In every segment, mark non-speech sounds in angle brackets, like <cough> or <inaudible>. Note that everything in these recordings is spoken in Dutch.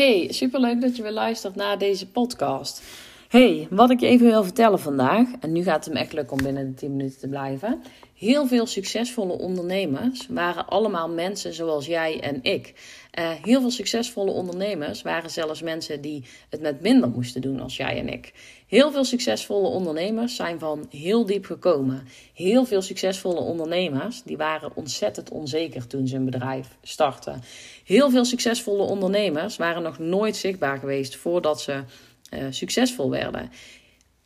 Hey, superleuk dat je weer luistert naar deze podcast. Hey, wat ik je even wil vertellen vandaag, en nu gaat het hem echt lukken om binnen de 10 minuten te blijven. Heel veel succesvolle ondernemers waren allemaal mensen zoals jij en ik. Uh, heel veel succesvolle ondernemers waren zelfs mensen die het met minder moesten doen als jij en ik. Heel veel succesvolle ondernemers zijn van heel diep gekomen. Heel veel succesvolle ondernemers die waren ontzettend onzeker toen ze een bedrijf startten. Heel veel succesvolle ondernemers waren nog nooit zichtbaar geweest voordat ze uh, succesvol werden.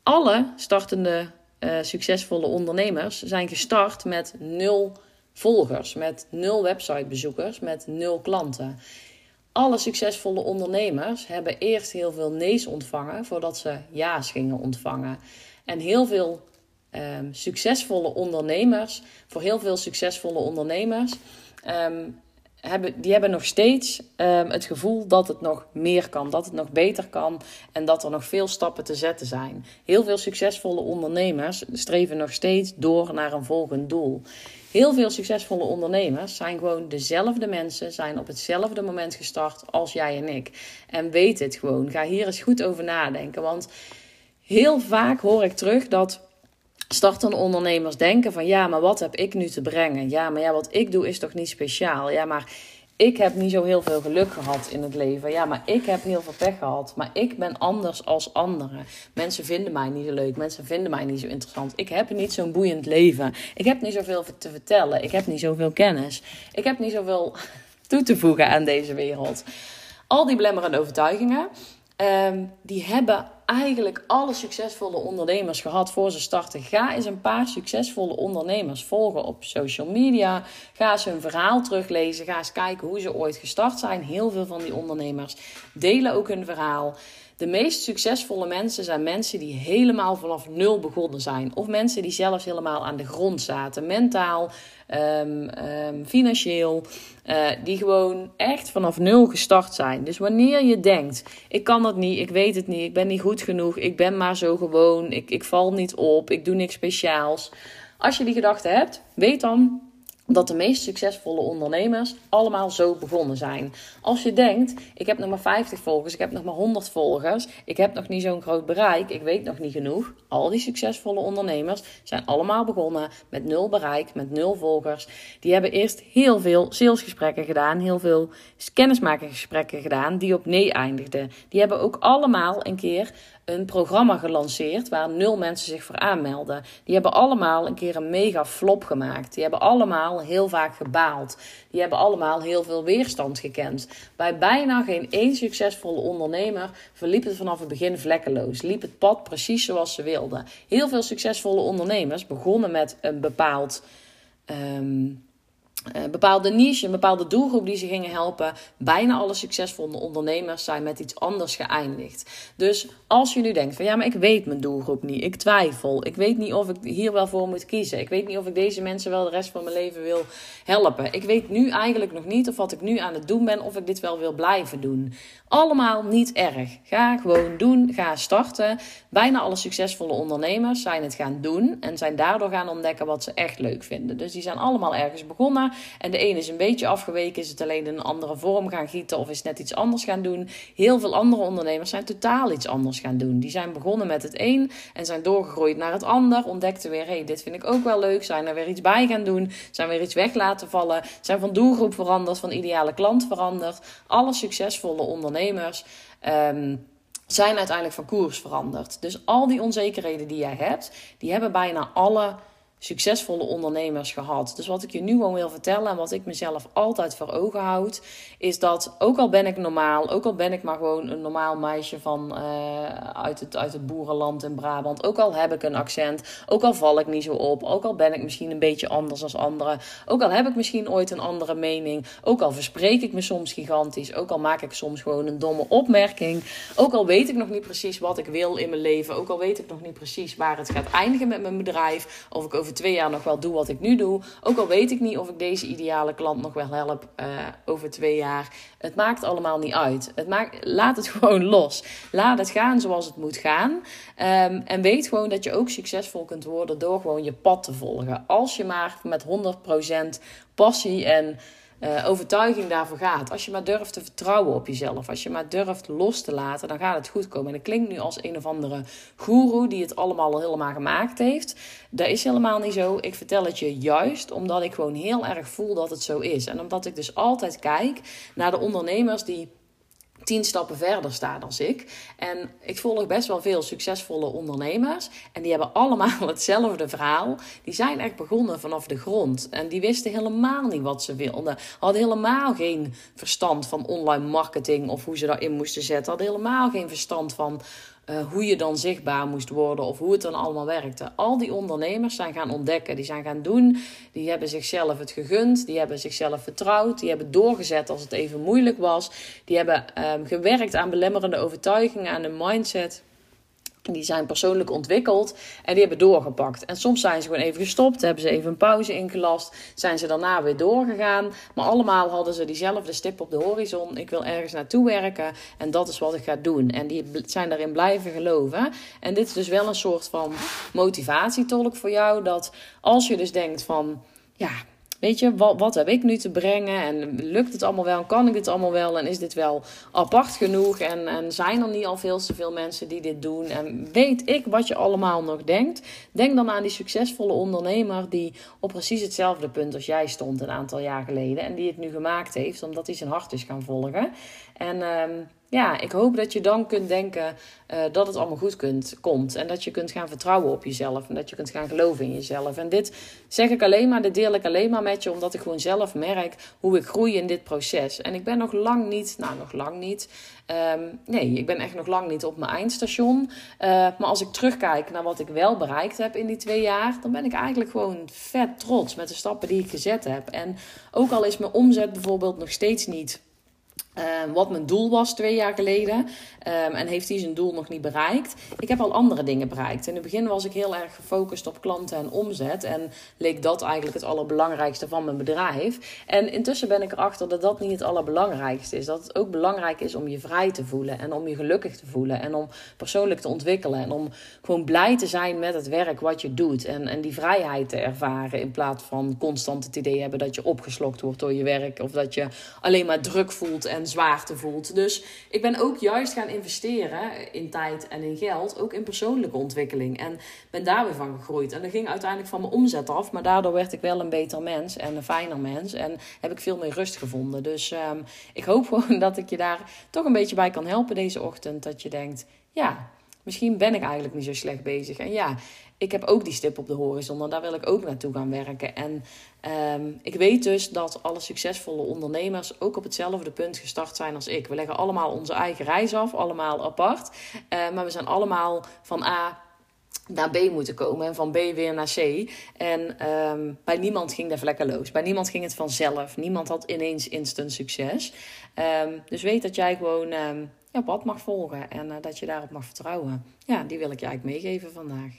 Alle startende uh, succesvolle ondernemers zijn gestart met nul volgers, met nul websitebezoekers, met nul klanten. Alle succesvolle ondernemers hebben eerst heel veel nee's ontvangen voordat ze ja's gingen ontvangen. En heel veel um, succesvolle ondernemers, voor heel veel succesvolle ondernemers, um, hebben, die hebben nog steeds um, het gevoel dat het nog meer kan, dat het nog beter kan en dat er nog veel stappen te zetten zijn. Heel veel succesvolle ondernemers streven nog steeds door naar een volgend doel. Heel veel succesvolle ondernemers zijn gewoon dezelfde mensen, zijn op hetzelfde moment gestart als jij en ik. En weet het gewoon. Ga hier eens goed over nadenken. Want heel vaak hoor ik terug dat startende ondernemers denken van ja, maar wat heb ik nu te brengen? Ja, maar ja, wat ik doe is toch niet speciaal? Ja, maar ik heb niet zo heel veel geluk gehad in het leven. Ja, maar ik heb heel veel pech gehad. Maar ik ben anders als anderen. Mensen vinden mij niet zo leuk. Mensen vinden mij niet zo interessant. Ik heb niet zo'n boeiend leven. Ik heb niet zoveel te vertellen. Ik heb niet zoveel kennis. Ik heb niet zoveel toe te voegen aan deze wereld. Al die belemmerende overtuigingen Um, die hebben eigenlijk alle succesvolle ondernemers gehad voor ze starten. Ga eens een paar succesvolle ondernemers volgen op social media. Ga eens hun verhaal teruglezen. Ga eens kijken hoe ze ooit gestart zijn. Heel veel van die ondernemers delen ook hun verhaal. De meest succesvolle mensen zijn mensen die helemaal vanaf nul begonnen zijn. Of mensen die zelfs helemaal aan de grond zaten. Mentaal, um, um, financieel. Uh, die gewoon echt vanaf nul gestart zijn. Dus wanneer je denkt: ik kan dat niet, ik weet het niet, ik ben niet goed genoeg, ik ben maar zo gewoon, ik, ik val niet op, ik doe niks speciaals. Als je die gedachte hebt, weet dan dat de meest succesvolle ondernemers allemaal zo begonnen zijn. Als je denkt, ik heb nog maar 50 volgers, ik heb nog maar 100 volgers, ik heb nog niet zo'n groot bereik, ik weet nog niet genoeg. Al die succesvolle ondernemers zijn allemaal begonnen met nul bereik, met nul volgers. Die hebben eerst heel veel salesgesprekken gedaan, heel veel kennismakingsgesprekken gedaan, die op nee eindigden. Die hebben ook allemaal een keer een programma gelanceerd waar nul mensen zich voor aanmelden. Die hebben allemaal een keer een mega flop gemaakt. Die hebben allemaal heel vaak gebaald. Die hebben allemaal heel veel weerstand gekend. Bij bijna geen één succesvolle ondernemer verliep het vanaf het begin vlekkeloos. Liep het pad precies zoals ze wilden. Heel veel succesvolle ondernemers begonnen met een bepaald. Um, een bepaalde niche, een bepaalde doelgroep die ze gingen helpen. Bijna alle succesvolle ondernemers zijn met iets anders geëindigd. Dus als je nu denkt van ja, maar ik weet mijn doelgroep niet. Ik twijfel. Ik weet niet of ik hier wel voor moet kiezen. Ik weet niet of ik deze mensen wel de rest van mijn leven wil helpen. Ik weet nu eigenlijk nog niet of wat ik nu aan het doen ben, of ik dit wel wil blijven doen. Allemaal niet erg. Ga gewoon doen. Ga starten. Bijna alle succesvolle ondernemers zijn het gaan doen en zijn daardoor gaan ontdekken wat ze echt leuk vinden. Dus die zijn allemaal ergens begonnen. En de ene is een beetje afgeweken, is het alleen in een andere vorm gaan gieten of is net iets anders gaan doen. Heel veel andere ondernemers zijn totaal iets anders gaan doen. Die zijn begonnen met het een en zijn doorgegroeid naar het ander. Ontdekten weer, hey, dit vind ik ook wel leuk. Zijn er weer iets bij gaan doen. Zijn weer iets weg laten vallen. Zijn van doelgroep veranderd, van ideale klant veranderd. Alle succesvolle ondernemers. Um, zijn uiteindelijk van koers veranderd. Dus al die onzekerheden die jij hebt, die hebben bijna alle succesvolle ondernemers gehad. Dus wat ik je nu gewoon wil vertellen en wat ik mezelf altijd voor ogen houd, is dat ook al ben ik normaal, ook al ben ik maar gewoon een normaal meisje van uh, uit, het, uit het boerenland in Brabant, ook al heb ik een accent, ook al val ik niet zo op, ook al ben ik misschien een beetje anders als anderen, ook al heb ik misschien ooit een andere mening, ook al verspreek ik me soms gigantisch, ook al maak ik soms gewoon een domme opmerking, ook al weet ik nog niet precies wat ik wil in mijn leven, ook al weet ik nog niet precies waar het gaat eindigen met mijn bedrijf, of ik over twee jaar nog wel doe wat ik nu doe. Ook al weet ik niet of ik deze ideale klant nog wel help uh, over twee jaar. Het maakt allemaal niet uit. Het maakt, laat het <laughs> gewoon los. Laat het gaan zoals het moet gaan. Um, en weet gewoon dat je ook succesvol kunt worden door gewoon je pad te volgen. Als je maar met 100% passie en uh, overtuiging daarvoor gaat. Als je maar durft te vertrouwen op jezelf. Als je maar durft los te laten, dan gaat het goed komen. En dat klinkt nu als een of andere guru die het allemaal al helemaal gemaakt heeft. Dat is helemaal niet zo. Ik vertel het je juist omdat ik gewoon heel erg voel dat het zo is. En omdat ik dus altijd kijk naar de ondernemers die tien stappen verder staan dan ik. En ik volg best wel veel succesvolle ondernemers. En die hebben allemaal <laughs> hetzelfde verhaal. Die zijn echt begonnen vanaf de grond. En die wisten helemaal niet wat ze wilden. Hadden helemaal geen verstand van online marketing of hoe ze daarin moesten zetten. Hadden helemaal geen verstand van uh, hoe je dan zichtbaar moest worden of hoe het dan allemaal werkte. Al die ondernemers zijn gaan ontdekken, die zijn gaan doen, die hebben zichzelf het gegund, die hebben zichzelf vertrouwd, die hebben doorgezet als het even moeilijk was, die hebben um, gewerkt aan belemmerende overtuigingen, aan een mindset. Die zijn persoonlijk ontwikkeld en die hebben doorgepakt. En soms zijn ze gewoon even gestopt, hebben ze even een pauze ingelast, zijn ze daarna weer doorgegaan. Maar allemaal hadden ze diezelfde stip op de horizon. Ik wil ergens naartoe werken en dat is wat ik ga doen. En die zijn daarin blijven geloven. En dit is dus wel een soort van motivatietolk voor jou. Dat als je dus denkt van, ja, Weet je, wat, wat heb ik nu te brengen? En lukt het allemaal wel? Kan ik het allemaal wel? En is dit wel apart genoeg? En, en zijn er niet al veel te veel mensen die dit doen? En weet ik wat je allemaal nog denkt? Denk dan aan die succesvolle ondernemer die op precies hetzelfde punt als jij stond een aantal jaar geleden. En die het nu gemaakt heeft, omdat hij zijn hart is gaan volgen. En ehm, ja, ik hoop dat je dan kunt denken uh, dat het allemaal goed kunt, komt. En dat je kunt gaan vertrouwen op jezelf. En dat je kunt gaan geloven in jezelf. En dit zeg ik alleen maar, dit deel ik alleen maar met je, omdat ik gewoon zelf merk hoe ik groei in dit proces. En ik ben nog lang niet, nou nog lang niet. Um, nee, ik ben echt nog lang niet op mijn eindstation. Uh, maar als ik terugkijk naar wat ik wel bereikt heb in die twee jaar, dan ben ik eigenlijk gewoon vet trots met de stappen die ik gezet heb. En ook al is mijn omzet bijvoorbeeld nog steeds niet Ehm, wat mijn doel was twee jaar geleden. Um, en heeft hij zijn doel nog niet bereikt. Ik heb al andere dingen bereikt. In het begin was ik heel erg gefocust op klanten en omzet. En leek dat eigenlijk het allerbelangrijkste van mijn bedrijf. En intussen ben ik erachter dat dat niet het allerbelangrijkste is. Dat het ook belangrijk is om je vrij te voelen. En om je gelukkig te voelen. En om persoonlijk te ontwikkelen. En om gewoon blij te zijn met het werk wat je doet. En, en die vrijheid te ervaren. In plaats van constant het idee hebben dat je opgeslokt wordt door je werk. Of dat je alleen maar druk voelt en zwaarte voelt. Dus ik ben ook juist gaan investeren in tijd en in geld, ook in persoonlijke ontwikkeling. En ben daar weer van gegroeid. En dat ging uiteindelijk van mijn omzet af, maar daardoor werd ik wel een beter mens en een fijner mens. En heb ik veel meer rust gevonden. Dus um, ik hoop <laughs> gewoon dat ik je daar toch een beetje bij kan helpen deze ochtend. Dat je denkt, ja, misschien ben ik eigenlijk niet zo slecht bezig. En ja, ik heb ook die stip op de horizon en daar wil ik ook naartoe gaan werken. En um, ik weet dus dat alle succesvolle ondernemers ook op hetzelfde punt gestart zijn als ik. We leggen allemaal onze eigen reis af, allemaal apart. Uh, maar we zijn allemaal van A naar B moeten komen en van B weer naar C. En um, bij niemand ging dat vlekkeloos. Bij niemand ging het vanzelf. Niemand had ineens instant succes. Um, dus weet dat jij gewoon ja, pad mag volgen en uh, dat je daarop mag vertrouwen. Ja, die wil ik je eigenlijk meegeven vandaag.